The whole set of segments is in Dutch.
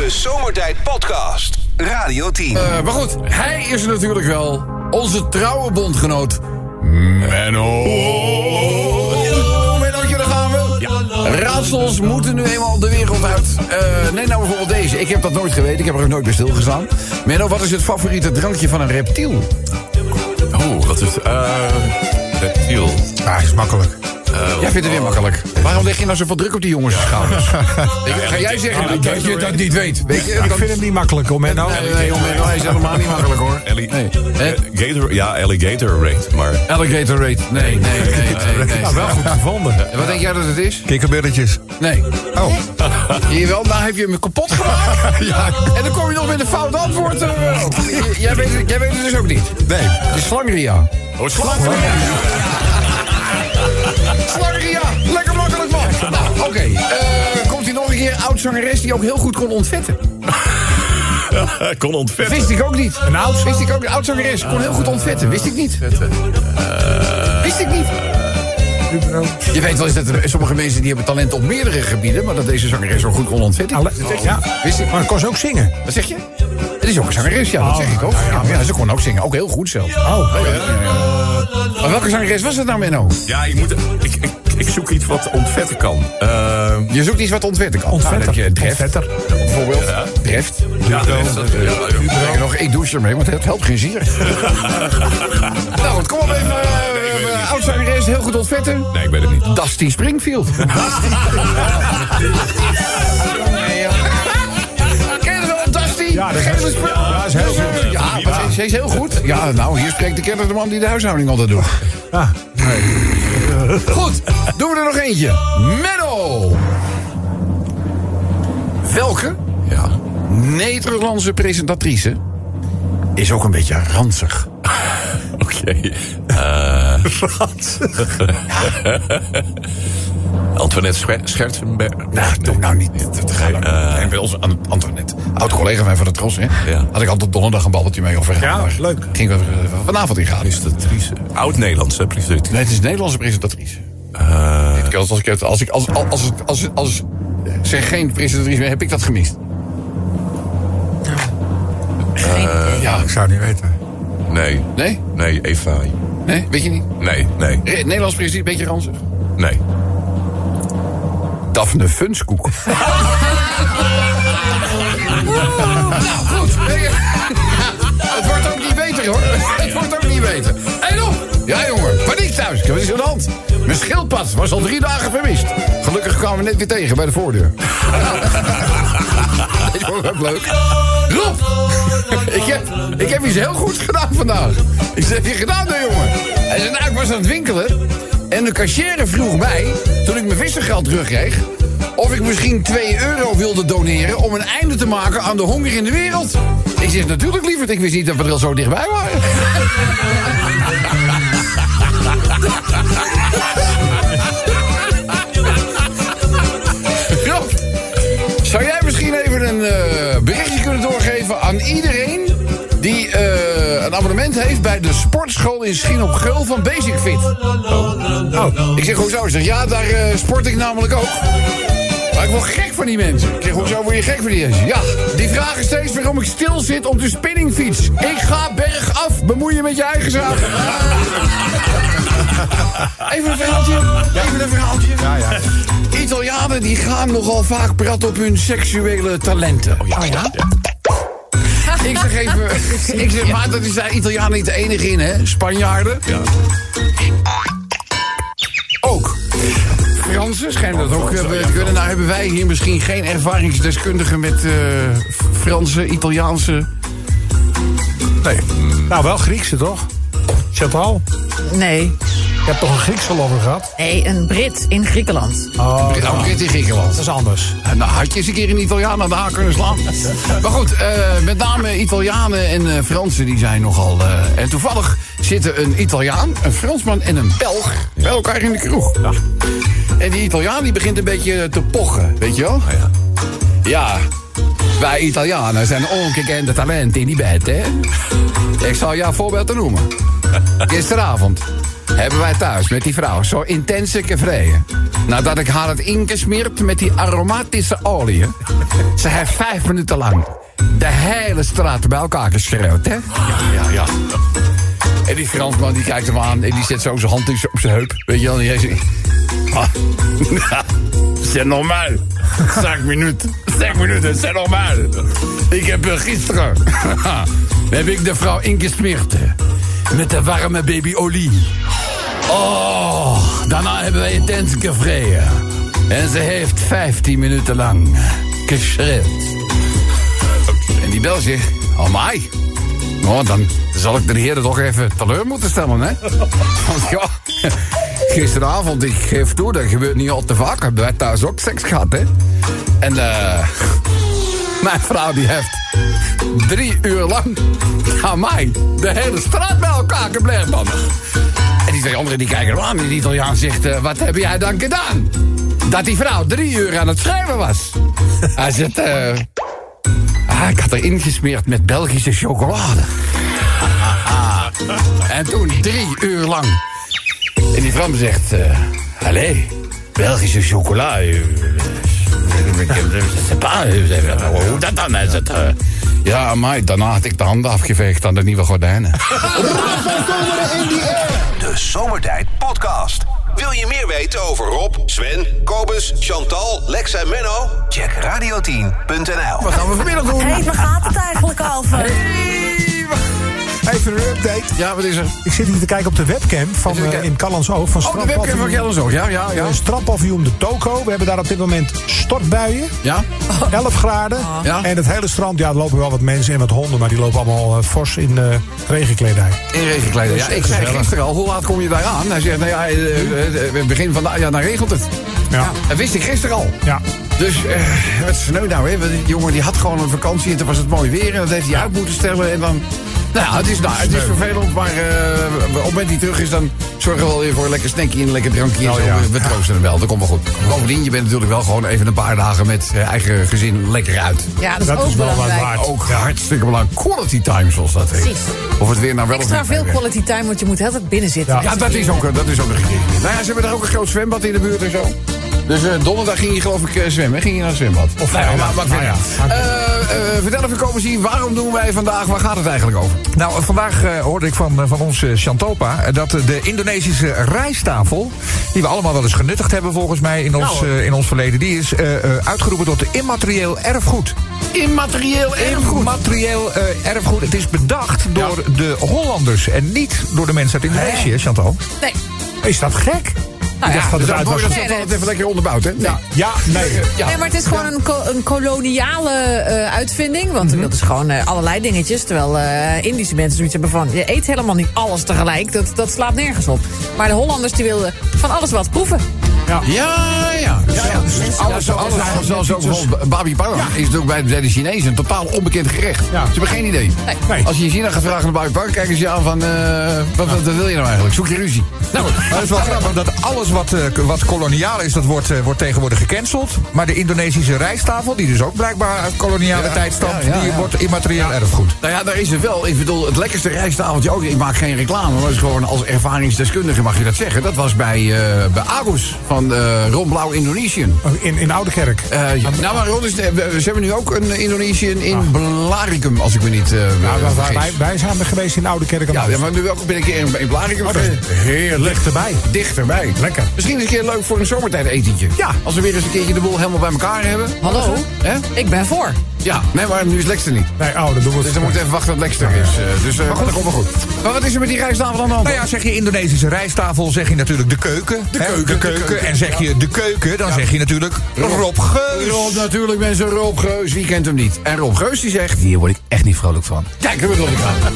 De Zomertijd Podcast. Radio 10. Eh, maar goed, hij is natuurlijk wel onze trouwe bondgenoot. Menno. Mennootje, daar gaan we. Raadsels moeten nu eenmaal de wereld uit. Eh neem nou bijvoorbeeld deze. Ik heb dat nooit geweten. Ik heb er ook nooit bij stilgestaan. Menno, wat is het favoriete drankje van een reptiel? Oeh, wat is... eh reptiel. Ah, is makkelijk. Jij vindt het weer makkelijk. Waarom leg je nou zoveel druk op die jongens' schouders? Ik- Ga jij zeggen dat je dat niet weet? Weet je? Ik vind hem niet makkelijk hoor, Menno. Nee, Menno, hij is helemaal niet makkelijk hoor. Hè? Eh, Gator, ja, alligator rate, maar... Alligator rate. Nee, nee, nee, nee. Nou, wel goed gevonden. En Wat denk jij dat het is? Kikkerbilletjes. Nee. Oh. Jawel, nou heb je me kapot gemaakt. ja. En dan kom je nog met een fout antwoord. eh, J- jij, weet, het- jij weet het dus ook niet. Nee. Het is slangria. Oh, slangria. Slangria. Lekker makkelijk man. Nou, oké. Eh, komt hier nog een keer. Oud zangeres die ook heel goed kon ontvetten. kon ontvetten. Wist ik ook niet. Een oud Wist ik ook niet. Oud zangeres kon heel goed ontvetten. Wist ik niet. Wist ik niet. Je weet wel eens dat er sommige mensen die hebben talent op meerdere gebieden... maar dat deze zangeres ook goed kon ontvetten. Ja. Wist ik. Maar kon ze ook zingen. Wat zeg je? Het is ook een zangeres, ja, dat zeg ik toch? Ja, ja, ze kon ook zingen, ook heel goed zelfs. Oh. Maar welke zangeres was het nou, Menno? Ja, ik, moet, ik, ik, ik zoek iets wat ontvetten kan. Eh, Je zoekt iets wat ontvetten kan. Ontvetter. Nou, je Dreft, Ontvetter. bijvoorbeeld. Ja. Dreft. ja, dat is dat. Ja, nog, ik douche ermee, want het helpt geen zier. nou goed, kom op even. Uh, uh, oud zangeres, heel goed ontvetten. Nee, ik weet het niet. Dusty Springfield. Nee, joh. Ken je dat wel, Dusty? Ja, dat is ja, dat is heel goed. Is heel goed. Ja, nou, hier spreekt de kenner de man die de huishouding altijd doet. Ah. Goed, doen we er nog eentje. Menno. Welke Ja. Nederlandse presentatrice is ook een beetje ranzig? Oké. Eh Antoinette Scher- Schertsenberg. Nou, doe nou niet. Dat gaat nou eh, bij ons aan Antoinette. Oud collega van mij van de Tros, hè? Ja. Had ik altijd donderdag een babbeltje mee over. Ja, maar leuk. Ging we eh, vanavond in gaan. Presentatrice. Oud-Nederlandse presentatrice. Nee, het is een Nederlandse presentatrice. Eh, Ik- Als, als, ik, het- als, ik, als, als, als, het- als, als, zeg geen presentatrice meer, heb ik dat gemist. ja, Ik zou het niet weten. nee. nee? Nee, Eva. Nee? Weet je niet? Nee, nee, Re- Nederlands presentatrice, een beetje ranzig. nee. Daphne Funskoek. nou, goed. Het wordt ook niet beter, hoor. Het wordt ook niet beter. Hé, op! Ja, jongen. Paniek thuis. Wat is er aan de hand? Mijn schildpad was al drie dagen vermist. Gelukkig kwamen we net weer tegen bij de voordeur. Ik vond het ook leuk. Rob! Ik heb, ik heb iets heel goeds gedaan vandaag. Ik zeg, heb je gedaan, nou, jongen? Hij zei, nou, ik was aan het winkelen. En de cashier vroeg mij, toen ik mijn vissergeld terugkreeg... of ik misschien 2 euro wilde doneren... om een einde te maken aan de honger in de wereld. Ik zeg, natuurlijk lieverd. Ik wist niet dat we er al zo dichtbij waren. Rob, zou jij misschien even een eh, berichtje kunnen doorgeven aan iedereen die eh, een abonnement heeft bij de sportschool in Schien op Geul van Basic Fit? Oh. Ik zeg, hoezo? Ik zeg, ja, daar eh, sport ik namelijk ook. Maar ik word gek van die mensen. Ik zeg, hoezo word je gek van die mensen? Ja, die vragen steeds waarom ik stil zit op de spinningfiets. Ik ga bergaf, bemoei je met je eigen zaak. Even een verhaaltje. Even een verhaaltje. Ja, ja. Italianen die gaan nogal vaak praten op hun seksuele talenten. Oh ja? Ik zeg even, ik zeg, maar dat is daar Italianen niet de enige in, hè? Spanjaarden. Ja. Ook. Fransen schijnen dat ook eh, te kunnen. Nou hebben wij hier misschien geen ervaringsdeskundigen met eh, Franse, Italiaanse... Nee. Nou, wel Griekse toch? Chantal? Nee. Je hebt toch een Griekse lover gehad? Nee, een Brit in Griekenland. Oh, Brit- oh, Brit in Griekenland. dat is anders. En Nou, had je eens een keer een Italiaan aan de haak kunnen slaan. Maar goed, eh, met name Italianen en eh, Fransen die zijn nogal... eh, en toevallig zitten een Italiaan, een Fransman en een Belg... bij elkaar in de kroeg. En die Italiaan die begint een beetje te pochen, weet je wel? Ah, ja. Ja, wij Italianen zijn ongekende talenten in die bed, hè? Ik zal jou een voorbeeld te noemen. Gisteravond hebben wij thuis met die vrouw zo intense kevreien. Nadat ik haar had ingesmeerd met die aromatische olie. Ze heeft vijf minuten lang de hele straat bij elkaar geschreeuwd, hè? Ja, ja, ja. En die Fransman die kijkt hem aan en die zet zo zijn hand op zijn heup. Weet je wel, die zegt... Ah, c'est normaal. Vijf minuten. Vijf minuten, c'est normaal. Ik heb gisteren... heb ik de vrouw ingesmeerd. Met de warme babyolie. Oh, daarna hebben wij intens gevreden. En ze heeft 15 minuten lang geschreeuwd. En die bel oh my. Nou, dan zal ik de heren toch even teleur moeten stellen, hè? Want ja, gisteravond, ik geef toe, dat gebeurt niet al te vaak. Hebben wij thuis ook seks gehad, hè? En eh mijn vrouw die heeft drie uur lang aan mij de hele straat bij elkaar gebleven, man. En die twee anderen die kijken aan en die Italiaan zegt, eh, wat heb jij dan gedaan? Dat die vrouw drie uur aan het schrijven was. Hij zegt, eh, ah, ik had er ingesmeerd met Belgische chocolade. en toen drie uur lang. En die vrouw zegt, eh allee, Belgische chocola. Ik sais pas, hoe dat dan? Hij zegt, eh, ja, maar daarna had ik de handen afgeveegd aan de nieuwe gordijnen. De Zomertijd Podcast. Wil je meer weten over Rob, Sven, Kobus, Chantal, Lex en Menno? Check radio10.nl. Wat gaan we vanmiddag doen? Hé, waar gaat het eigenlijk over? Even een update. Ja, wat is er? Ik zit hier te kijken op de webcam van, eh, in Callandsoog van Oh, de webcam van Gelderzoog. Ja, ja, ja. strandpaviljoen de Toko. We hebben daar op dit moment stortbuien. Ja? 11 graden. Ja. En het hele strand, ja, er lopen wel wat mensen en wat honden, maar die lopen allemaal eh, fors in eh, regenkledij. In regenkleding. Ja, Dus, ik zei gisteren al, hoe laat kom je daar aan? Hij zegt, nou ja, het begin van de, ja, dan regelt het. Ja. Dat wist ik gisteren al. ja. Dus eh wat sneu nou, hè? Want Die jongen die had gewoon een vakantie en toen was het mooi weer. En dat heeft hij uit moeten stellen. En dan... Nou ja, het is, nou, het is vervelend, maar eh, op het moment dat hij terug is... dan zorgen we wel weer voor een lekker snackje en een lekker drankje. en Oh, zo. ja. We, troosten hem wel, dat komt wel goed. Bovendien, je bent natuurlijk wel gewoon even een paar dagen... met eh, eigen gezin lekker uit. Ja, dat is Dat ook is wel wat waard. Ook hartstikke belangrijk. Quality time, zoals dat heet. Precies. Of het weer nou wel of Extra niet veel mee quality time, want je moet altijd binnen zitten. Ja. Ja, dat is ook, dat is ook een gegeven. Nou ja, ze hebben daar ook een groot zwembad in de buurt en zo. Dus eh, donderdag ging je geloof ik eh, zwemmen. Ging je naar het zwembad? Of nou, ja, maar, maar, Nou ja. Eh, eh, vertel even, komen zien, waarom doen wij vandaag, waar gaat het eigenlijk over? Nou, vandaag eh, hoorde ik van, van ons Chantopa dat de Indonesische rijsttafel, die we allemaal wel eens genuttigd hebben volgens mij in ons, eh, in ons verleden, die is eh, eh, uitgeroepen tot immaterieel erfgoed. Immaterieel erfgoed. Immaterieel erfgoed. Het is bedacht door de Hollanders en niet door de mensen uit Indonesië, Chantal. Nee. Is dat gek? Nou ik ja, dacht dat Dus het dat uit was. dat Nee, het even lekker onderbouwd, hè? Nee. Ja, nee. Ja. Nee, maar het is gewoon een, ko- een koloniale eh, uitvinding. Want Mhm. dat is gewoon eh, allerlei dingetjes. Terwijl eh, Indische mensen zoiets hebben van... je eet helemaal niet alles tegelijk. Dat, dat slaat nergens op. Maar de Hollanders die wilden van alles wat proeven. Ja, ja. ja, alles, alles, alles, zoals ook bijvoorbeeld Babi Pang is natuurlijk bij de, bij de Chinezen een totaal onbekend gerecht. Ja. Ze hebben geen idee. Nee. Als je in China gaat vragen naar Babi Pang, kijken ze je aan van... eh, wat, wat, wat wil je nou eigenlijk? Zoek je ruzie? Nou, maar het is wel grappig dat alles wat, eh, wat koloniaal is, dat wordt, eh, wordt tegenwoordig gecanceld. Maar de Indonesische rijsttafel, die dus ook blijkbaar uit koloniale Ja, tijd stamt, ja, ja, die ja. wordt immaterieel erfgoed. Nou ja, daar is het wel. Ik bedoel, het lekkerste rijsttafeltje ook. Ik maak geen reclame, maar het is gewoon als ervaringsdeskundige mag je dat zeggen. Dat was bij, eh bij Agus van eh Ron Blauw Indonesian. In, in Oudekerk. Eh, ja, nou, maar Ron is, we, we hebben nu ook een Indonesian in Blaricum, als ik me niet eh Nou, wij- vergis. wij, wij zijn er geweest in Oudekerk. aan Ja, maar nu ook ben ik een keer in, in Blaricum. Oh, Heerlijk. Dichterbij. Dichterbij. Lekker. Misschien eens een keer leuk voor een zomertijd etentje. Ja. Als we weer eens een keertje de boel helemaal bij elkaar hebben. Hallo? Hè? Ik ben voor. Ja, nee, maar nu is Lex er niet. Nee, oh, dan doen we Dus dan moet even wachten tot Lex er is. Eh, dus eh, maar dat komt wel goed. Maar wat is er met die rijsttafel aan de hand? Nou ja, zeg je Indonesische rijsttafel, zeg je natuurlijk de keuken. De keuken, de de keuken. En zeg je de keuken, dan zeg je natuurlijk Rob Geus. Rob, natuurlijk mensen, Rob Geus, wie kent hem niet? En Rob Geus die zegt... Hier word ik echt niet vrolijk van. Kijk, dat bedoel ik aan.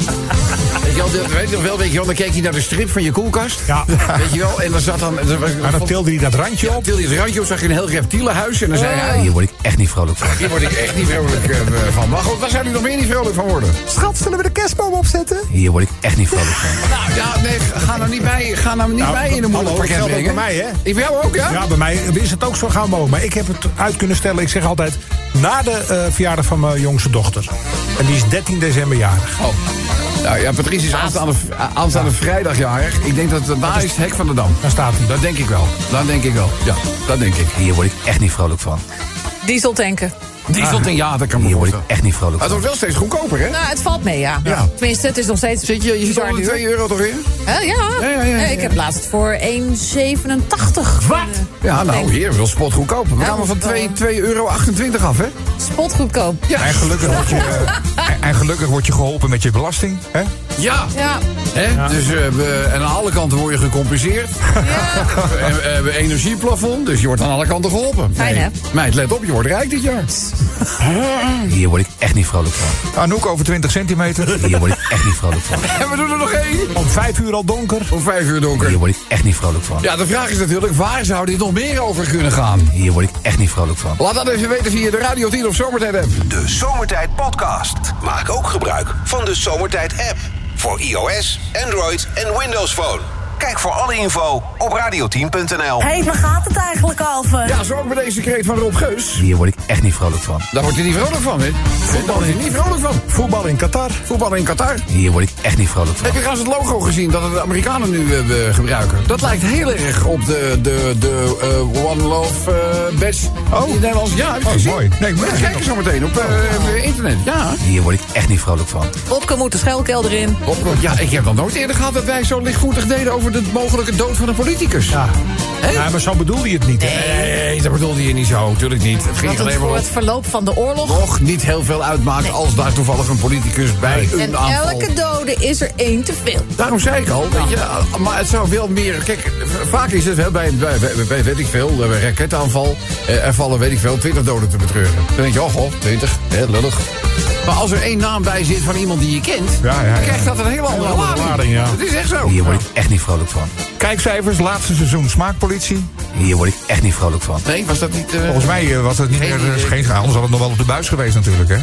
Weet je wel, de- weet je wel, weet je wel, dan keek je naar de strip van je koelkast. Ja. Weet je wel, en dan zat dan... dan, En dan tilde hij dat randje op. tilde je het randje op, zag je een heel reptiele huis. En dan zei hij... Hier word ik echt niet vrolijk van. Hier word ik echt niet vrolijk eh, van. Maar goed, waar zou u nog meer niet vrolijk van worden? Schat, zullen we de kerstboom opzetten? Hier word ik echt niet vrolijk van. Nou ja, nee, ga nou niet bij, ga nou niet Nou, bij in een moeilijk hallo, pakket geldt ook brengen. bij mij, hè? Ik bij jou ook, ja? Ja, bij mij is het ook zo gauw mogelijk. Maar ik heb het uit kunnen stellen. Ik zeg altijd, na de eh, verjaardag van mijn jongste dochter. En die is 13 december jarig. Oh. Nou ja, Patrice is aanstaande, aanstaande vrijdag jarig. Ik denk dat het na is Hek van de Dam. Daar staat hij. Dat denk ik wel. Dat denk ik wel. Ja, dat denk ik. Hier word ik echt niet vrolijk van. Diesel tanken. Diesel in ja, dat kan me Hier word ik echt niet vrolijk Het van. wordt wel steeds goedkoper, hè? Nou, het valt mee, ja. Ja. Tenminste, het is nog steeds... Zit je, je zit al de duur. 2 euro toch weer? Hè, ja. Ja, ja, ja, ja, Eh, Ik heb laatst voor 1,87. Wat? Ja, nou, hier, wel spot goedkoop. We Ja, gaan maar van dat is 2 wel- 2,28 euro af, hè? Spotgoedkoop. Ja. En gelukkig word je, eh, en- gelukkig word je geholpen met je belasting. Hè? Ja. Ja. Hè? Dus eh, we, en aan alle kanten word je gecompenseerd. ja. En we hebben energieplafond, dus je wordt aan alle kanten geholpen. Fijn, hè? Meid, let op, je wordt rijk dit jaar. Hier word ik echt niet vrolijk van. Anouk over 20 centimeter. Hier word ik echt niet vrolijk van. En we doen er nog één. Om vijf uur al donker. Om vijf uur donker. Hier word ik echt niet vrolijk van. Ja, de vraag is natuurlijk, waar zou dit nog meer over kunnen gaan? Hier word ik echt niet vrolijk van. Laat dat even weten via de Radio 10 of Zomertijd app. De Zomertijd Podcast. Maak ook gebruik van de Zomertijd app. Voor iOS, Android en Windows Phone. Kijk voor alle info op radio10.nl. Hé, waar gaat het eigenlijk over? Ja, zo ook met deze kreet van Rob Geus. Hier word ik echt niet vrolijk van. Daar wordt hij niet vrolijk van, hè? Wordt hij niet vrolijk van. Voetbal in Qatar. Voetbal in Qatar. Hier word ik echt niet vrolijk van. Heb je trouwens het logo gezien dat de Amerikanen nu eh, gebruiken? Dat lijkt heel erg op de, de, de eh, One Love eh badge. Oh, in Nederlands. Ja, heb je Oh, gezien? mooi. Nee, ik moet Ja, het kijk zien. eens zo meteen op eh, internet. Ja. Hier word ik echt niet vrolijk van. Wopke moet de schuilkelder in. Ja, ik heb nog nooit eerder gehad dat wij zo lichtvoetig deden over de mogelijke dood van een politicus. Ja. Maar zo bedoelde je het niet. hè? Nee, dat bedoelde je niet zo. Natuurlijk niet. Het ging Dat het alleen maar voor om het verloop van de oorlog... nog niet heel veel uitmaakt als daar toevallig een politicus bij een En aanval... elke dode is er één te veel. Daarom zei ik al, weet je, maar het zou wel meer... Kijk, vaak is het wel bij, bij, bij, bij weet ik veel, bij een raketaanval... eh, er vallen, weet ik veel, 20 doden te betreuren. Dan denk je, oh, goh, 20, hè, lullig. Maar als er één naam bij zit van iemand die je kent... Ja, ja, ja. dan krijgt dat een hele andere andere lading. lading, ja. Het is echt zo. Hier word ik echt niet vrolijk van. Kijkcijfers, laatste seizoen Smaakpolitie. Hier word ik echt niet vrolijk van. Nee, was dat niet... eh, Volgens mij eh, was het niet Geen meer... idee. geen, anders had het nog wel op de buis geweest natuurlijk, hè?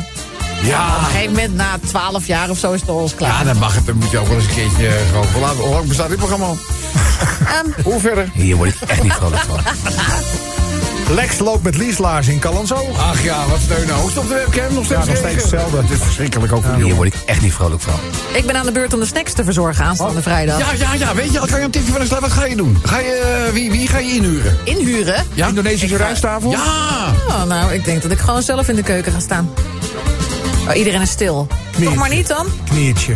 ja, Op een gegeven moment, na 12 jaar of zo, is het alles klaar. ja, dan mag het. Dan moet je ook wel eens een keertje... gewoon, hoe lang- hoe lang bestaat dit programma al? Ehm, Hoe verder? Hier word ik echt niet vrolijk van. Lex loopt met Lieslaars in Callanzo. Ach ja, wat steun nou. Hoogst op de webcam, nog steeds Ja, nog steeds hetzelfde. Het is verschrikkelijk ook voor Hier word ik echt niet vrolijk van. ik ben aan de beurt om de snacks te verzorgen aanstaande vrijdag. Ja, ja, ja, weet je, kan je een tipje van een slag, wat ga je doen? Ga je, eh, wie, wie ga je inhuren? Inhuren? Ja? Indonesische rijsttafel? Ja! Oh, nou, ik denk dat ik gewoon zelf in de keuken ga staan. Oh, iedereen is stil. Toch maar niet dan? Knieetje.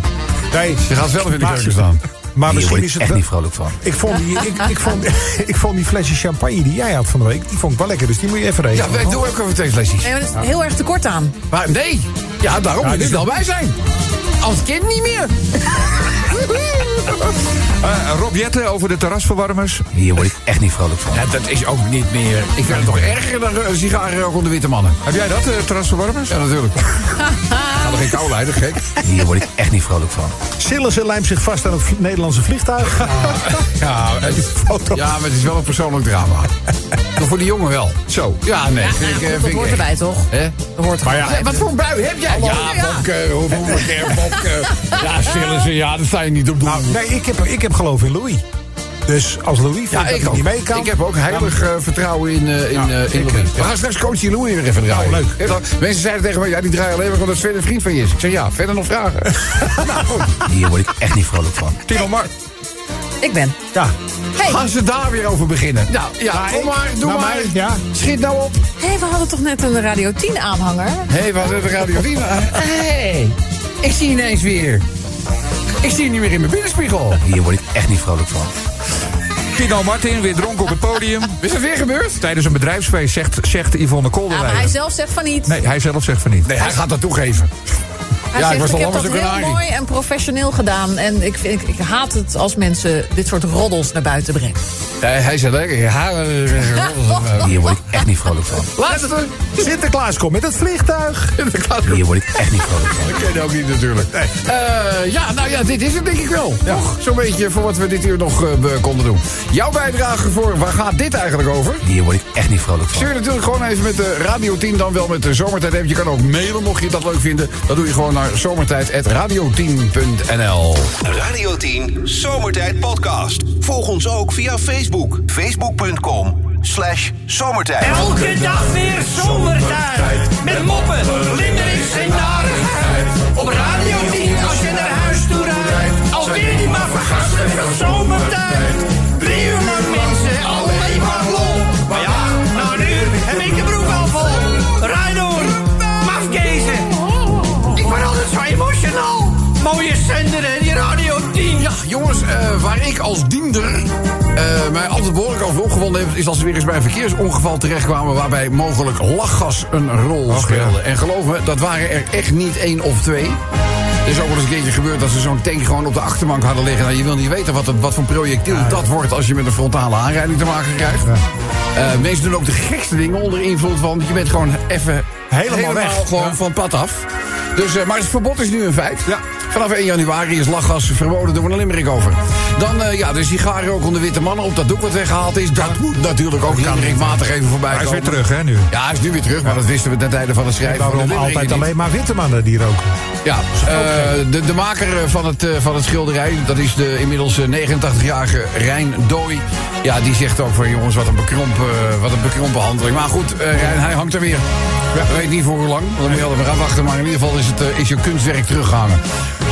Nee, Je gaat zelf in de keuken staan. Maar Hier misschien word is ik het echt wel- niet vrolijk van. Ik vond, die, ik, ik, vond, ik vond die flesje champagne die jij had van de week, die vond ik wel lekker. Dus die moet je even Ja, regelen. wij doen ook even twee flesjes. Nee, maar er is heel erg tekort aan. Maar nee, ja, daarom Ja, moet je er wel bij zijn. Als kind niet meer. Eh, Rob Jetten over de terrasverwarmers. Hier word ik echt niet vrolijk van. Ja, dat is ook niet meer. Ik vind het toch erger dan uh, sigarenrook onder witte mannen. Heb jij dat, eh, terrasverwarmers? Ja, natuurlijk. Ga er geen kou leiden, gek. Hier word ik echt niet vrolijk van. Sillissen lijmt zich vast aan het Nederlandse vliegtuig. Ja, het ja, maar het is wel een persoonlijk drama. Maar voor die jongen wel. Zo. Ja, nee. vind ik, eh, dat vind ik hoort echt. erbij, toch? Hè? Dat hoort Maar ja. Wat voor een bui heb jij? Ja, Bobke, hoe keer Bobke. Ja, stillen ze, ja, dat sta je niet op doen. Nou, nee, ik heb, ik heb geloof in Louis. Dus als Louis vindt Ja, dat ik niet mee kan... Ik heb ook heilig eh, vertrouwen in, eh, in, Ja, eh, in ik, Louis. We gaan straks coach Louis weer even draaien. Nou, leuk. Dan- Mensen zeiden tegen mij, ja, die draaien alleen maar omdat Sven een vriend van je is. Ik zeg, ja, verder nog vragen. Hier word ik echt niet vrolijk van. Tino Mar. Ik ben. Ja, Hey, Gaan ze daar weer over beginnen? Nou, ja, kom maar, doe Nou, maar. maar, ja. Schiet nou op. hey, we hadden toch net een Radio 10 aanhanger? Hé, hey, we hadden de radio 10. Hé, ik zie ineens weer. Ik zie je niet meer in mijn binnenspiegel. Hier word ik echt niet vrolijk van. Tino Martin, weer dronken op het podium. Is dat weer gebeurd? Tijdens een bedrijfsfeest zegt, zegt Yvonne Ja, maar Kolderweijer. hij zelf zegt van niet. Nee, hij zelf zegt van niet. Nee, hij gaat dat toegeven. Hij Ja, ik zegt, was ik al heb dat heel mooi en professioneel gedaan. En ik, vind, ik, ik haat het als mensen dit soort roddels naar buiten brengen. Nee, hij zei lekker. Ja, Hier word ik echt niet vrolijk van. Laatste. Sinterklaas komt met het vliegtuig. Hier word ik echt niet vrolijk van. Dat ken je ook niet natuurlijk. Eh, ja, nou ja, dit is het denk ik wel. Toch? Zo'n beetje voor wat we dit uur nog eh, konden doen. Jouw bijdrage voor, waar gaat dit eigenlijk over? Hier word ik echt niet vrolijk van. Stuur natuurlijk gewoon even met de Radio 10, dan wel met de Zomertijd. Je kan ook mailen mocht je dat leuk vinden. Dat doe je gewoon naar zomertijd.radio10.nl. Radio 10 Zomertijd Podcast. Volg ons ook via Facebook. Facebook.com slash zomertijd. Elke dag weer zomertijd. Met moppen, linderings en narigheid. Op Radio 10 als je naar huis toe rijdt. Alweer die maar vergasten van zomertijd. Drie uur lang mensen, alleen maar lol. Maar ja, nou nu heb ik de broek al vol. Rij door, mafkezen. Ik word altijd zo emotional. Mooie zender en die Radio 10. Ja, jongens, eh, waar ik als diender behoorlijk over opgewonden heb... is als we weer eens bij een verkeersongeval terechtkwamen... waarbij mogelijk lachgas een rol speelde. En geloof me, dat waren er echt niet één of twee. Er is ook wel eens een keertje gebeurd dat ze zo'n tank gewoon op de achterbank hadden liggen. Nou, je wil niet weten wat, het, wat voor projectiel dat wordt als je met een frontale aanrijding te maken krijgt. Eh, mensen doen ook de gekste dingen onder invloed van... je bent gewoon even Helemaal weg. gewoon Ja. van pad af. Dus, eh, maar het verbod is nu een feit. Vanaf 1 januari is lachgas verboden. Doen we een limerick over. Dan eh, ja, de sigarenrook onder witte mannen op dat doek wat weggehaald is. Dat moet natuurlijk ook limerickmatig even voorbij Hij is weer komen. terug, hè, nu? Ja, hij is nu weer terug, maar dat wisten we ten tijde van het schrijven Waarom altijd niet. alleen maar witte mannen die roken? Ja, eh, de, de maker van het, eh, van het schilderij, dat is de inmiddels eh, 89-jarige Rijn Dooi. Ja, die zegt ook van jongens, wat een, bekromp, eh, wat een bekrompen handeling. Maar goed, eh, Rijn, hij hangt er weer. Ik weet niet voor hoe lang, dan moet je altijd maar afwachten. Maar in ieder geval is, het, eh, is je kunstwerk teruggehangen.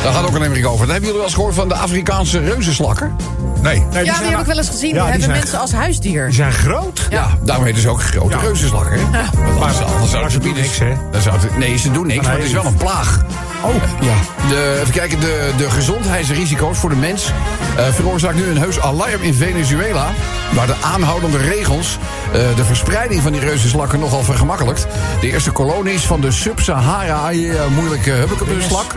Daar gaat ook een Limerick over. Dan hebben jullie wel eens gehoord van de Afrikaanse reuzenslakken? Nee. Nee, Ja, die heb ik wel eens gezien. Ja, die die hebben zijn- mensen als huisdier. Die zijn groot. Ja, daarom heten ze ook grote reuzenslakken. Hè? Ja. Want anders, anders zouden maar ze doen niks, hè? dan zou het- nee, ze doen niks, maar het is wel een plaag. Oh, Ja. De, even kijken, de, de gezondheidsrisico's voor de mens eh, veroorzaakt nu een heus alarm in Venezuela. Waar de aanhoudende regels eh, de verspreiding van die reuzenslakken nogal vergemakkelijkt. De eerste kolonies van de Sub-Sahara, eh, moeilijke hubbekepslak,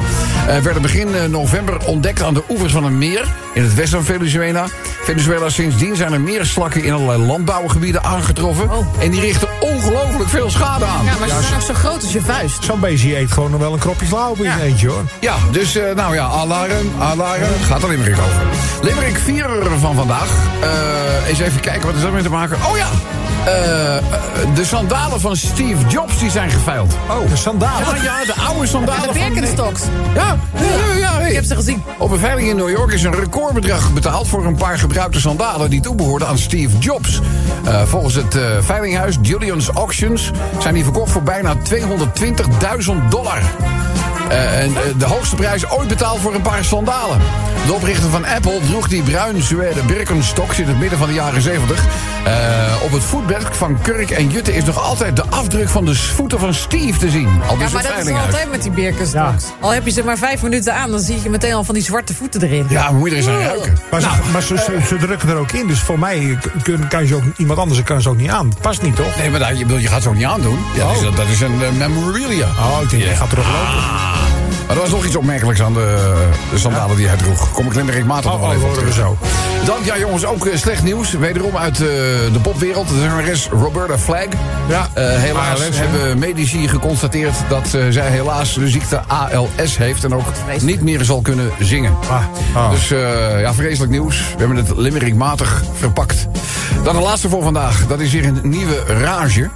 eh, werden begin november ontdekt aan de oevers van een meer in het westen van Venezuela. Venezuela sindsdien zijn er meer slakken in allerlei landbouwgebieden aangetroffen. Oh. En die richten ongelooflijk veel schade aan. Ja, maar ze zijn ook zo groot als je vuist. zo'n beestje eet gewoon nog wel een kropje slauw op in Ja. eentje, hoor. Ja, dus eh, nou ja, alarm, alarm. Gaat er Limerick over. Limerick 4 van vandaag. Eh, eens even kijken, wat is dat mee te maken? Oh ja, eh, de sandalen van Steve Jobs die zijn geveild. Oh, de sandalen. Ja, ja, de oude sandalen En de van... Birkenstocks. Ja, ja, ja, ja, hey. Ik heb ze gezien. Op een veiling in New York is een recordbedrag betaald voor een paar gebruikte sandalen die toebehoorden aan Steve Jobs. Eh, volgens het eh, veilinghuis Julian's Auctions zijn die verkocht voor bijna 220.000 dollar. Eh, en eh, de hoogste prijs ooit betaald voor een paar sandalen. De oprichter van Apple droeg die bruin zware Birkenstocks in het midden van de jaren 70. Eh, op het voetbed van Kurk en Jutte is nog altijd de afdruk van de voeten van Steve te zien. Al Ja, maar dat is altijd met die Birkenstocks. Al heb je ze maar vijf minuten aan, dan zie je meteen al van die zwarte voeten erin. Ja, moet je er eens aan ruiken. Maar, ze, maar ze, ze, ze drukken er ook in, dus voor mij kun, kan je ook, iemand anders kan ze ook niet aan. Past niet, toch? Nee, maar dat, je, je gaat ze ook niet aandoen. Ja, dat, is, dat is een eh, memorabilia. Oh, ik denk, je gaat erop lopen. Maar er was nog iets opmerkelijks aan de, de sandalen die hij droeg. Kom ik limerickmatig nog Oh, wel oh, even op horen we zo. Dan, ja jongens, ook eh, slecht nieuws. Wederom uit eh, de popwereld. De zangeres Roberta Flack. Ja, Eh, helaas ALS, hebben medici geconstateerd dat zij helaas de ziekte ALS heeft. En ook niet meer zal kunnen zingen. Ah, ah. Dus eh, ja, vreselijk nieuws. We hebben het limerickmatig verpakt. Dan de laatste voor vandaag. Dat is weer een nieuwe rage.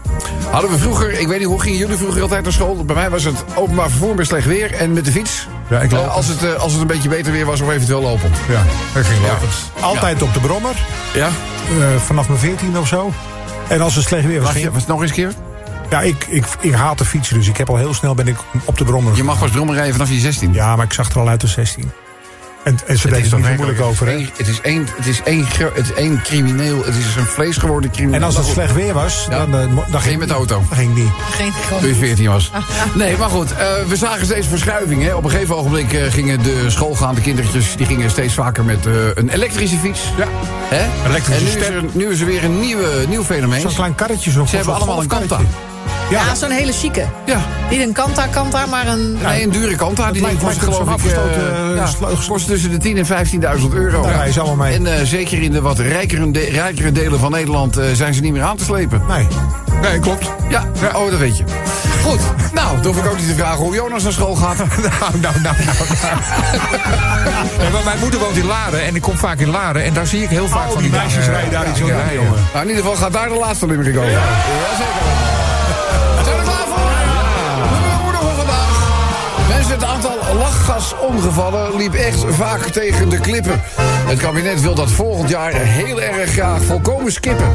Hadden we vroeger, ik weet niet, hoe gingen jullie vroeger altijd naar school? Bij mij was het openbaar vervoer met slecht weer en met de fiets. Ja, ik loop. Eh, als, het, eh, als het een beetje beter weer was of eventueel lopend. Ja, dat ging Ja. lopend. Altijd op de brommer, Ja? eh, vanaf mijn 14 of zo. En als het slecht weer was, je, was het nog eens een keer? Ja, ik, ik, ik haat de fietsen, dus ik heb al heel snel ben ik op de brommer. Je mag pas brommen rijden vanaf je 16. Ja, maar ik zag er al uit de 16. En, en ze deden er niet zo moeilijk over, hè? Het is één, het is één, het is één crimineel. Het is een vlees geworden crimineel. En als het slecht weer was, Ja. dan, eh, dan Ging je met de auto? Dan ging die. Geen. Toen je 14 was. Nee, maar goed. eh, we zagen steeds verschuiving. Hè. Op een gegeven ogenblik eh, gingen de schoolgaande kindertjes... die gingen steeds vaker met eh, een elektrische fiets. Ja. Hè? Elektrische en nu is, er, nu is er weer een nieuwe, nieuw fenomeen. Zo'n klein karretje. Zo'n Ze hebben allemaal een Kanta. golfkarretje. Ja, Ja, zo'n hele chique. Ja, Niet een kanta, kanta, maar een... nee, een dure Kanta. Die lijkt- kost lijkt op geloof ik... eh, afgestoten, ja, eh, kost tussen de 10 en 15.000 euro. Daar ze allemaal mee. En eh, zeker in de wat rijkere, de- rijkere delen van Nederland... eh, zijn ze niet meer aan te slepen. nee. Nee, klopt. Ja, oh, dat weet je. Goed, nou, dan hoef ik ook niet te vragen hoe Jonas naar school gaat. Nou, nou, nou, nou. Maar mijn moeder woont in Laren en ik kom vaak in Laren. En daar zie ik heel vaak Oh, van die meisjes rijden daar eh, niet zo jongen. Nou, in ieder geval gaat daar de laatste limerick over. Ja. Jazeker. Mensen, het aantal lachgasongevallen liep echt vaak tegen de klippen. Het kabinet wil dat volgend jaar heel erg graag volkomen skippen.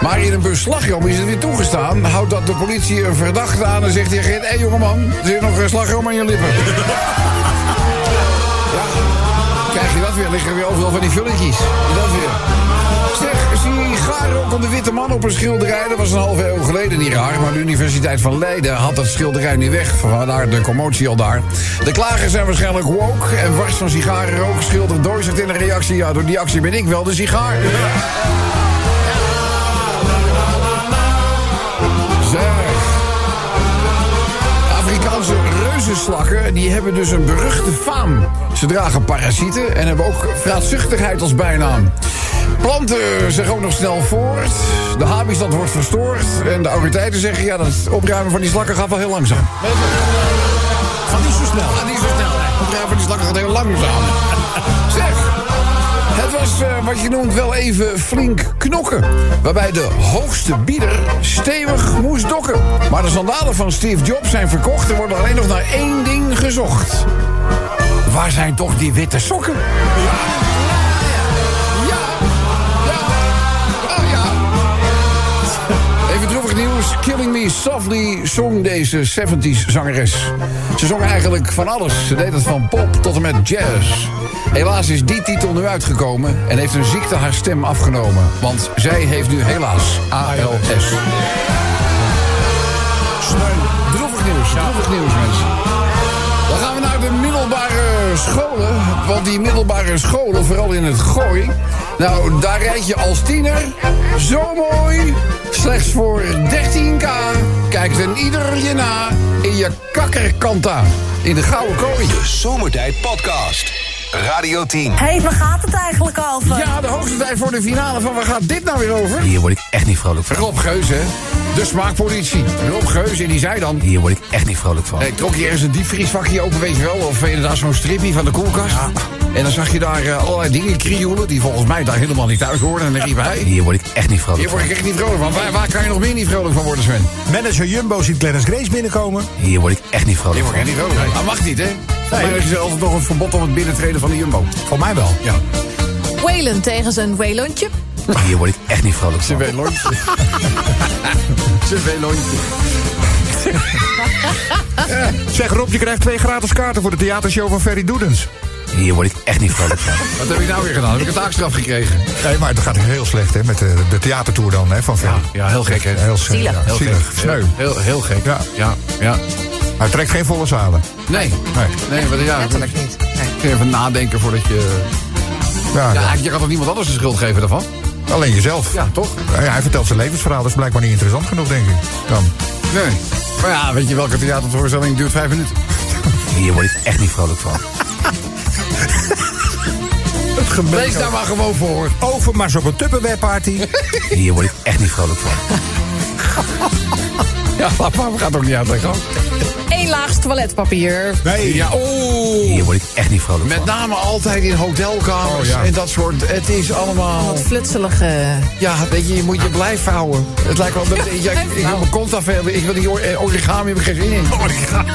Maar in een bus slagroom is het weer toegestaan. Houdt dat de politie een verdachte aan en zegt tegen hé hey, jongeman, er zit nog een slagroom aan je lippen. ja, krijg je dat weer, liggen er weer overal van die vulletjes. Dat weer. Zeg, sigaren ook de witte man op een schilderij. Dat was een halve eeuw geleden niet raar. Maar de Universiteit van Leiden had dat schilderij niet weg. Vandaar de commotie al daar. De klagers zijn waarschijnlijk woke. En wars van sigarenrook schildert Doizert in een reactie. Ja, door die actie ben ik wel de sigaar. Reuzenslakken die hebben dus een beruchte faam. Ze dragen parasieten en hebben ook vraatzuchtigheid als bijnaam. Planten zich ook nog snel voort. De habitat wordt verstoord. En de autoriteiten zeggen... ja, dat opruimen van die slakken gaat wel heel langzaam. Gaat niet zo snel. Gaat niet zo snel. hè. Opruimen van die slakken gaat heel langzaam. Zeg... Het was eh, wat je noemt wel even flink knokken. Waarbij de hoogste bieder stevig moest dokken. Maar de sandalen van Steve Jobs zijn verkocht. Er wordt alleen nog naar één ding gezocht. Waar zijn toch die witte sokken? Ja. Killing Me Softly zong deze 70s zangeres. Ze zong eigenlijk van alles. Ze deed het van pop tot en met jazz. Helaas is die titel nu uitgekomen en heeft een ziekte haar stem afgenomen. Want zij heeft nu helaas ALS. Droevig nieuws, droevig nieuws mensen. Scholen. Want die middelbare scholen, vooral in het gooi... Nou, daar rijd je als tiener zo mooi. Slechts voor 13k kijkt een ieder je na in je kakkerkanta. In de gouden kooi. De Zomertijd Podcast. Radio 10. Hé, hey, waar gaat het eigenlijk over? Ja, de hoogste tijd voor de finale van waar gaat dit nou weer over? Hier word ik echt niet vrolijk van. Rob Geus, hè? De smaakpolitie. Rob Geus, en die zei dan... Hier word ik echt niet vrolijk van. Hey, trok je ergens een diepvriesvakje open, weet je wel? Of inderdaad zo'n strippie van de koelkast? En dan zag je daar eh, allerlei dingen krioelen... die volgens mij daar helemaal niet thuis hoorden. En dan riep hij... Hier word ik echt niet vrolijk Hier word van. ik echt niet vrolijk van. Waar, waar kan je nog meer niet vrolijk van worden, Sven? Manager Jumbo ziet Clarence Grace binnenkomen. Hier word ik echt niet vrolijk Hier word ik van. echt niet vrolijk van. Dat mag niet, hè? Maar er is altijd nog een verbod op het binnentreden van de Jumbo. Voor mij wel. Ja. Whalen tegen zijn Whalontje. Hier word ik echt niet vrolijk van. Zijn velontje. Zijn velontje. Zeg Rob, je krijgt twee gratis kaarten voor de theatershow van Ferry Doedens. Hier word ik echt niet vrolijk van. Wat heb ik nou weer gedaan? Heb ik een taakstraf gekregen? Nee, maar het gaat heel slecht hè, met de, de theatertour dan hè, van Ferry. Ja, heel gek, hè? Heel Zielig. Ja, Heel zielig. gek. Sneu. Heel, heel gek. Ja. ja, ja. Hij trekt geen volle zalen. Nee. Nee. Nee, maar ja. Letterlijk niet. Nee. Je even nadenken voordat je... Ja, Ja, je kan toch niemand anders de schuld geven daarvan? Alleen jezelf. Ja, toch? Ja, hij vertelt zijn levensverhaal, dat is blijkbaar niet interessant genoeg, denk ik. Dan. Nee. Maar ja, weet je welke theatervoorstelling duurt vijf minuten? Hier word ik echt niet vrolijk van. Het gemeente. Lees daar maar gewoon voor. Overmars op een Tupperware party. Hier word ik echt niet vrolijk van. Ja, maar, we gaan het ook niet uitleggen. Laagst toiletpapier. Nee. Ja, oh. Hier word ik echt niet vrolijk Met van. name altijd in hotelkamers Oh, ja. en dat soort. Het is allemaal. Wat flutselige... Ja, weet je, je moet je blijf houden. Het lijkt wel dat ja, ik, ik wil mijn kont afhellen. Ik wil die eh, origami, heb ik geen zin in.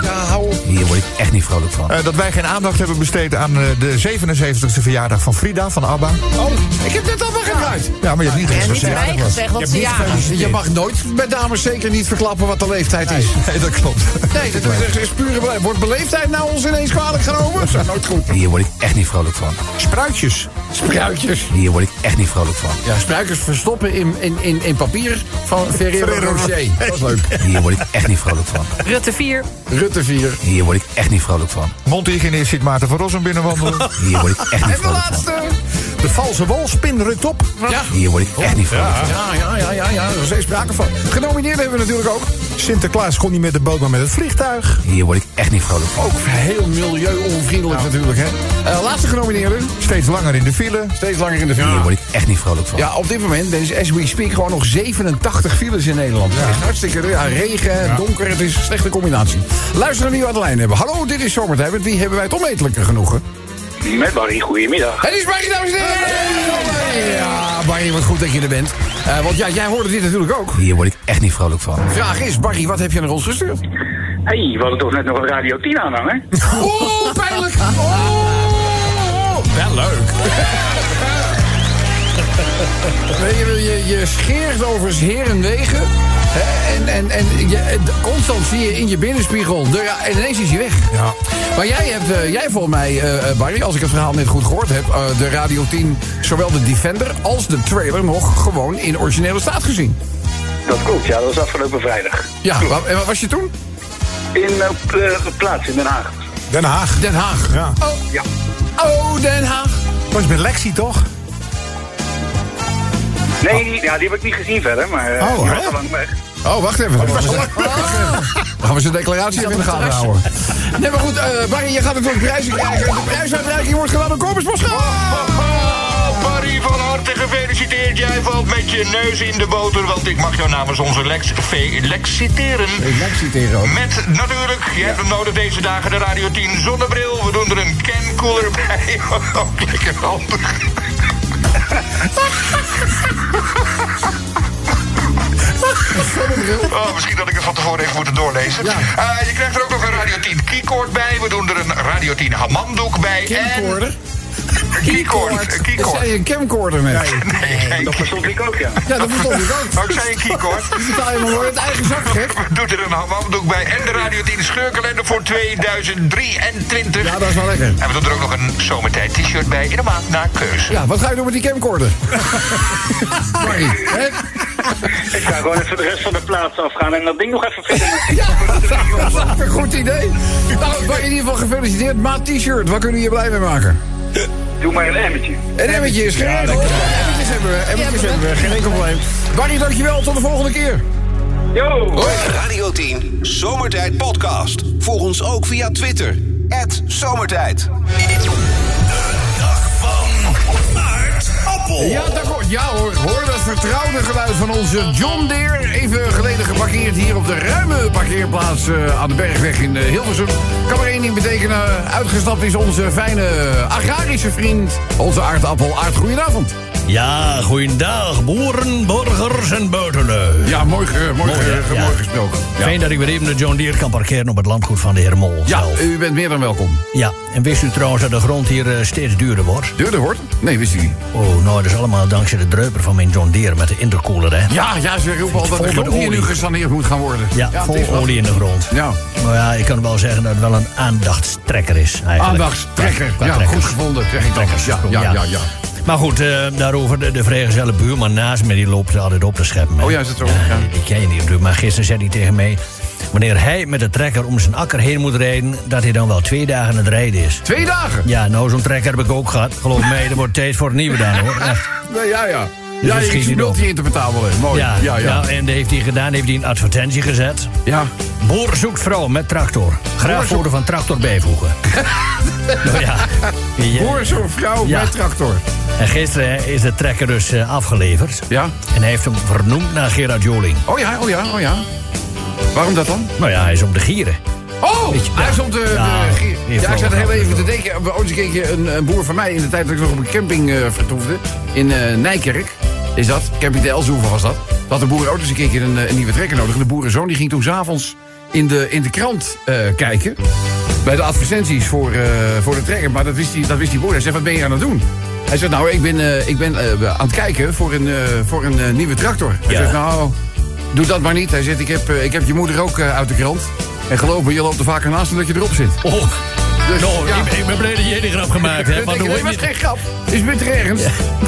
Ja, hou op. Hier word ik echt niet vrolijk van. Eh, dat wij geen aandacht hebben besteed aan eh, de 77e verjaardag van Frida van ABBA. Oh, ik heb net allemaal gebruikt. Ja, maar je hebt niet gezegd niet Je ze mag nooit bij dames zeker niet verklappen wat de leeftijd is. Nee, dat klopt. Nee, dat is pure. Wordt beleefdheid nou ons ineens kwalijk genomen? Dat is nooit goed. Hier word ik echt niet vrolijk van. Spruitjes. Spruitjes. Hier word ik echt niet vrolijk van. Ja, spruitjes verstoppen in, in, in, in papier van Ferrero Rocher. Dat is leuk. Hier word ik echt niet vrolijk van. Rutte 4. Rutte 4. Hier word ik echt niet vrolijk van. Mondhygiënist ziet Maarten van Rossum binnenwandelen. Hier word ik echt niet En de vrolijk van. laatste. De valse wolspin rukt op. Ja. Hier word ik echt niet vrolijk van. Ja, ja, ja, ja, ja. Er is steeds sprake van. Genomineerd hebben we natuurlijk ook. Sinterklaas kon niet met de boot, maar met het vliegtuig. Hier word ik echt niet vrolijk van. Ook heel milieu-onvriendelijk natuurlijk, hè. Eh, laatste genomineerde. Steeds langer in de file. Steeds langer in de Hier film. word ik echt niet vrolijk van. Ja, op dit moment, is as we speak, gewoon nog 87 files in Nederland. Het is hartstikke ja, regen, donker, het is een slechte combinatie. Luister naar wie we aan de lijn hebben. Hallo, dit is Zomertijd. Met wie hebben wij het onmetelijke genoegen? Met Barry, goedemiddag. Het is Barry, dames en heren! Ja, Barry, wat goed dat je er bent. Eh, want ja, jij hoorde dit natuurlijk ook. Hier word ik echt niet vrolijk van. Vraag is, Barry, wat heb je naar ons gestuurd? Hé, hey, we hadden toch net nog een Radio 10 aanhangen? Oeh, pijnlijk! Oh, wel leuk. Je, je, je scheert over heen en wegen. En, en, en je, constant zie je in je binnenspiegel. De, ja, en ineens is hij weg. Ja. Maar jij hebt, eh, jij volgens mij, eh, eh, Barry, als ik het verhaal net goed gehoord heb... eh, de Radio 10, zowel de Defender als de trailer nog gewoon in originele staat gezien. Dat klopt, ja, dat was afgelopen vrijdag. Ja, waar, en waar was je toen? In op, eh, plaats in Den Haag. Den Haag. Den Haag. Ja. Ja. Oh, Den Haag. Was met Lexi toch? Nee, die, ja, die heb ik niet gezien verder, maar eh, Oh, die was hè? al lang weg. Oh, wacht even. Dan gaan we zijn declaratie even in de gaten houden. Nee, maar goed, eh, Barry, je gaat natuurlijk prijzen krijgen. De prijsuitreiking wordt gedaan door Corpus Moskou. Barry, van harte gefeliciteerd. Jij valt met je neus in de boter, want ik mag jou namens onze Lex feliciteren. Ik mag citeren ook. Met natuurlijk, je hebt hem nodig deze dagen, de Radio 10 zonnebril. We doen er een cancooler bij. Ook lekker handig. Oh, misschien dat ik het van tevoren even moeten doorlezen. Ja. Eh, je krijgt er ook nog een Radio 10 keycord bij. We doen er een Radio 10 hamamdoek bij. En een keycord. Een keycord. zei een camcorder net. Nee, geen Dat verstond ik ook, ja. Ja, dat verstond ik ook. Ik zei een keycord. Die betaal je maar voor het eigen zak, gek. We doen er een hamamdoek bij. En de Radio 10 scheurkalender voor 2023. Ja, dat is wel lekker. En we doen er ook nog een zomertijd t-shirt bij in de maand naar keuze. Ja, wat ga je doen met die camcorder? Barry, hè? Ik ga gewoon even de rest van de plaats afgaan en dat ding nog even vinden. Ja, dat is een goed idee. Nou, in ieder geval gefeliciteerd. Maat t-shirt, waar kunnen we je blij mee maken? Doe maar een emmertje. Een emmertje is geregeld. Emmertjes hebben we, emmertjes hebben we, geen enkel probleem. Barry, dankjewel, tot de volgende keer. Yo! Radio 10 Zomertijd Podcast. Volg ons ook via Twitter. Zomertijd. Ja, daar Ja hoor, hoor dat vertrouwde geluid van onze John Deere. Even geleden geparkeerd hier op de ruime parkeerplaats eh, aan de Bergweg in eh, Hilversum. Kan maar één ding betekenen. Uitgestapt is onze fijne agrarische vriend, onze aardappel. Aard, goedenavond. Ja, goeiedag, boeren, burgers en buitenlui. Ja, mooi, mooi, Mooi, Ja. gesproken. Ja. Fijn dat ik weer even de John Deere kan parkeren op het landgoed van de heer Mol Ja, zelf. u bent meer dan welkom. Ja, en wist u trouwens dat de grond hier eh, steeds duurder wordt? Duurder wordt? Nee, wist u niet. Oh, nou, dat is allemaal dankzij de druiper van mijn John Deere met de intercooler, hè? Ja, ja, ze roepen al dat de grond hier nu gesaneerd moet gaan worden. Ja, vol olie in de grond. Ja, Nou ja, ik kan wel zeggen dat het wel een aandachtstrekker is, eigenlijk. aandachtstrekker. Ja, goed gevonden, zeg ik dan. Ja, ja, ja. Maar goed, eh, daarover de, de vrijgezelle buurman naast me, die loopt altijd op te scheppen. Oh ja, is dat zo? Ja. Die, die ken je niet natuurlijk. Maar gisteren zei hij tegen mij... wanneer hij met de trekker om zijn akker heen moet rijden... dat hij dan wel twee dagen aan het rijden is. Twee dagen? Ja, nou, zo'n trekker heb ik ook gehad. Geloof mij, er wordt tijd voor het nieuwe dan, hoor. Echt. Nee, ja, ja. Dus Ja, dat je op. multi-interpretabel. hè. Mooi. Ja, ja, ja. en dat heeft hij gedaan, heeft hij een advertentie gezet. Ja. Boer zoekt vrouw met tractor. Graag Boer zoekt- foto van tractor bijvoegen. nou ja. Voor zo'n vrouw Ja. met tractor. En gisteren is de trekker dus eh, afgeleverd. Ja. En hij heeft hem vernoemd naar Gerard Joling. Oh ja, oh ja, oh ja. Waarom dat dan? Nou ja, hij is om de gieren. Oh, hij ja. is op de... Ja, de- heeft ja, ik zat heel even te denken. Ooit een keertje een, een boer van mij... in de tijd dat ik nog op een camping eh, vertoefde... in eh, Nijkerk, is dat. Camping de Elzoever was dat. Dat had de boer ook eens een keertje een, een nieuwe trekker nodig. En de boerenzoon die ging toen s'avonds in de, in de krant kijken... bij de advertenties voor, voor de trekker. Maar dat wist, die, dat wist die boer. Hij zei, wat ben je aan het doen? Hij zegt, nou, ik ben, eh, ik ben eh, aan het kijken voor een, eh, voor een nieuwe tractor. Hij Ja. zegt, nou, doe dat maar niet. Hij zegt, ik heb, ik heb je moeder ook uit de krant. En geloof me, je loopt er vaker naast dan dat je erop zit. Oh, Dus, nou, ja. ik, ben- ik ben blij dat jij die grap gemaakt hebt. Want dan dat was geen grap. Is bitter ergens.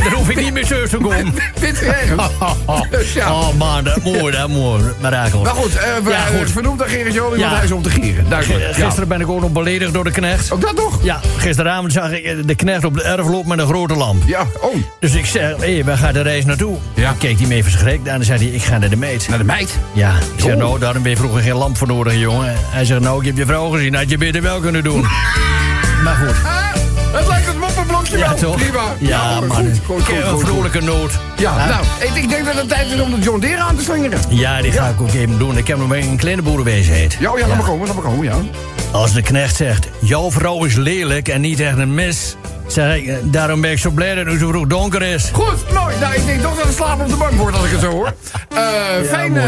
dan hoef ik niet meer zo te komen. Bitter ergens. Dus ja. Oh man, dat mooi, dat mooi. Mirakel. Maar goed, we, Ja, goed. vernoemd aan Gerrit Joling, want hij is om te gieren. Duidelijk. G- Gisteren ben ik ook nog beledigd door de knecht. Ook dat nog? Ja, gisteravond zag ik eh, de knecht op de erf lopen met een grote lamp. Ja, oh. Dus ik zeg, hé, waar gaat de reis naartoe? Ja. Ik keek die mee verschrikt en zei hij, ik ga naar de meet. Naar de meid. Ja, ik zeg, Oh. nou, daarom ben je vroeger geen lamp voor nodig, jongen. Hij zegt, nou, ik heb je vrouw gezien, had je beter wel kunnen doen. maar goed. Ah, het lijkt het moppenblokje Ja, wel. toch? Prima. Ja, hoor, man. Goed, goed, goed, een goed, vrolijke noot. Ja, nou, ik, ik denk dat het tijd is om de John Deere aan te slingeren. Ja, die ga ik ook even doen. Ik heb nog een kleine boerenwezenheid. Ja, oh ja, laat maar komen, laat maar komen, ja. Als de knecht zegt, jouw vrouw is lelijk en niet echt een mis... zeg ik, eh, daarom ben ik zo blij dat het zo vroeg donker is. Goed, mooi. Nou, ik denk toch dat het slapen op de bank wordt als ik het zo hoor. Eh fijne,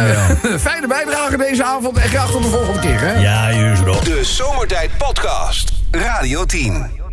mooi, fijne bijdrage deze avond en graag tot de volgende keer, hè? Ja, juist, bro. De Zomertijd Podcast. Radio 10.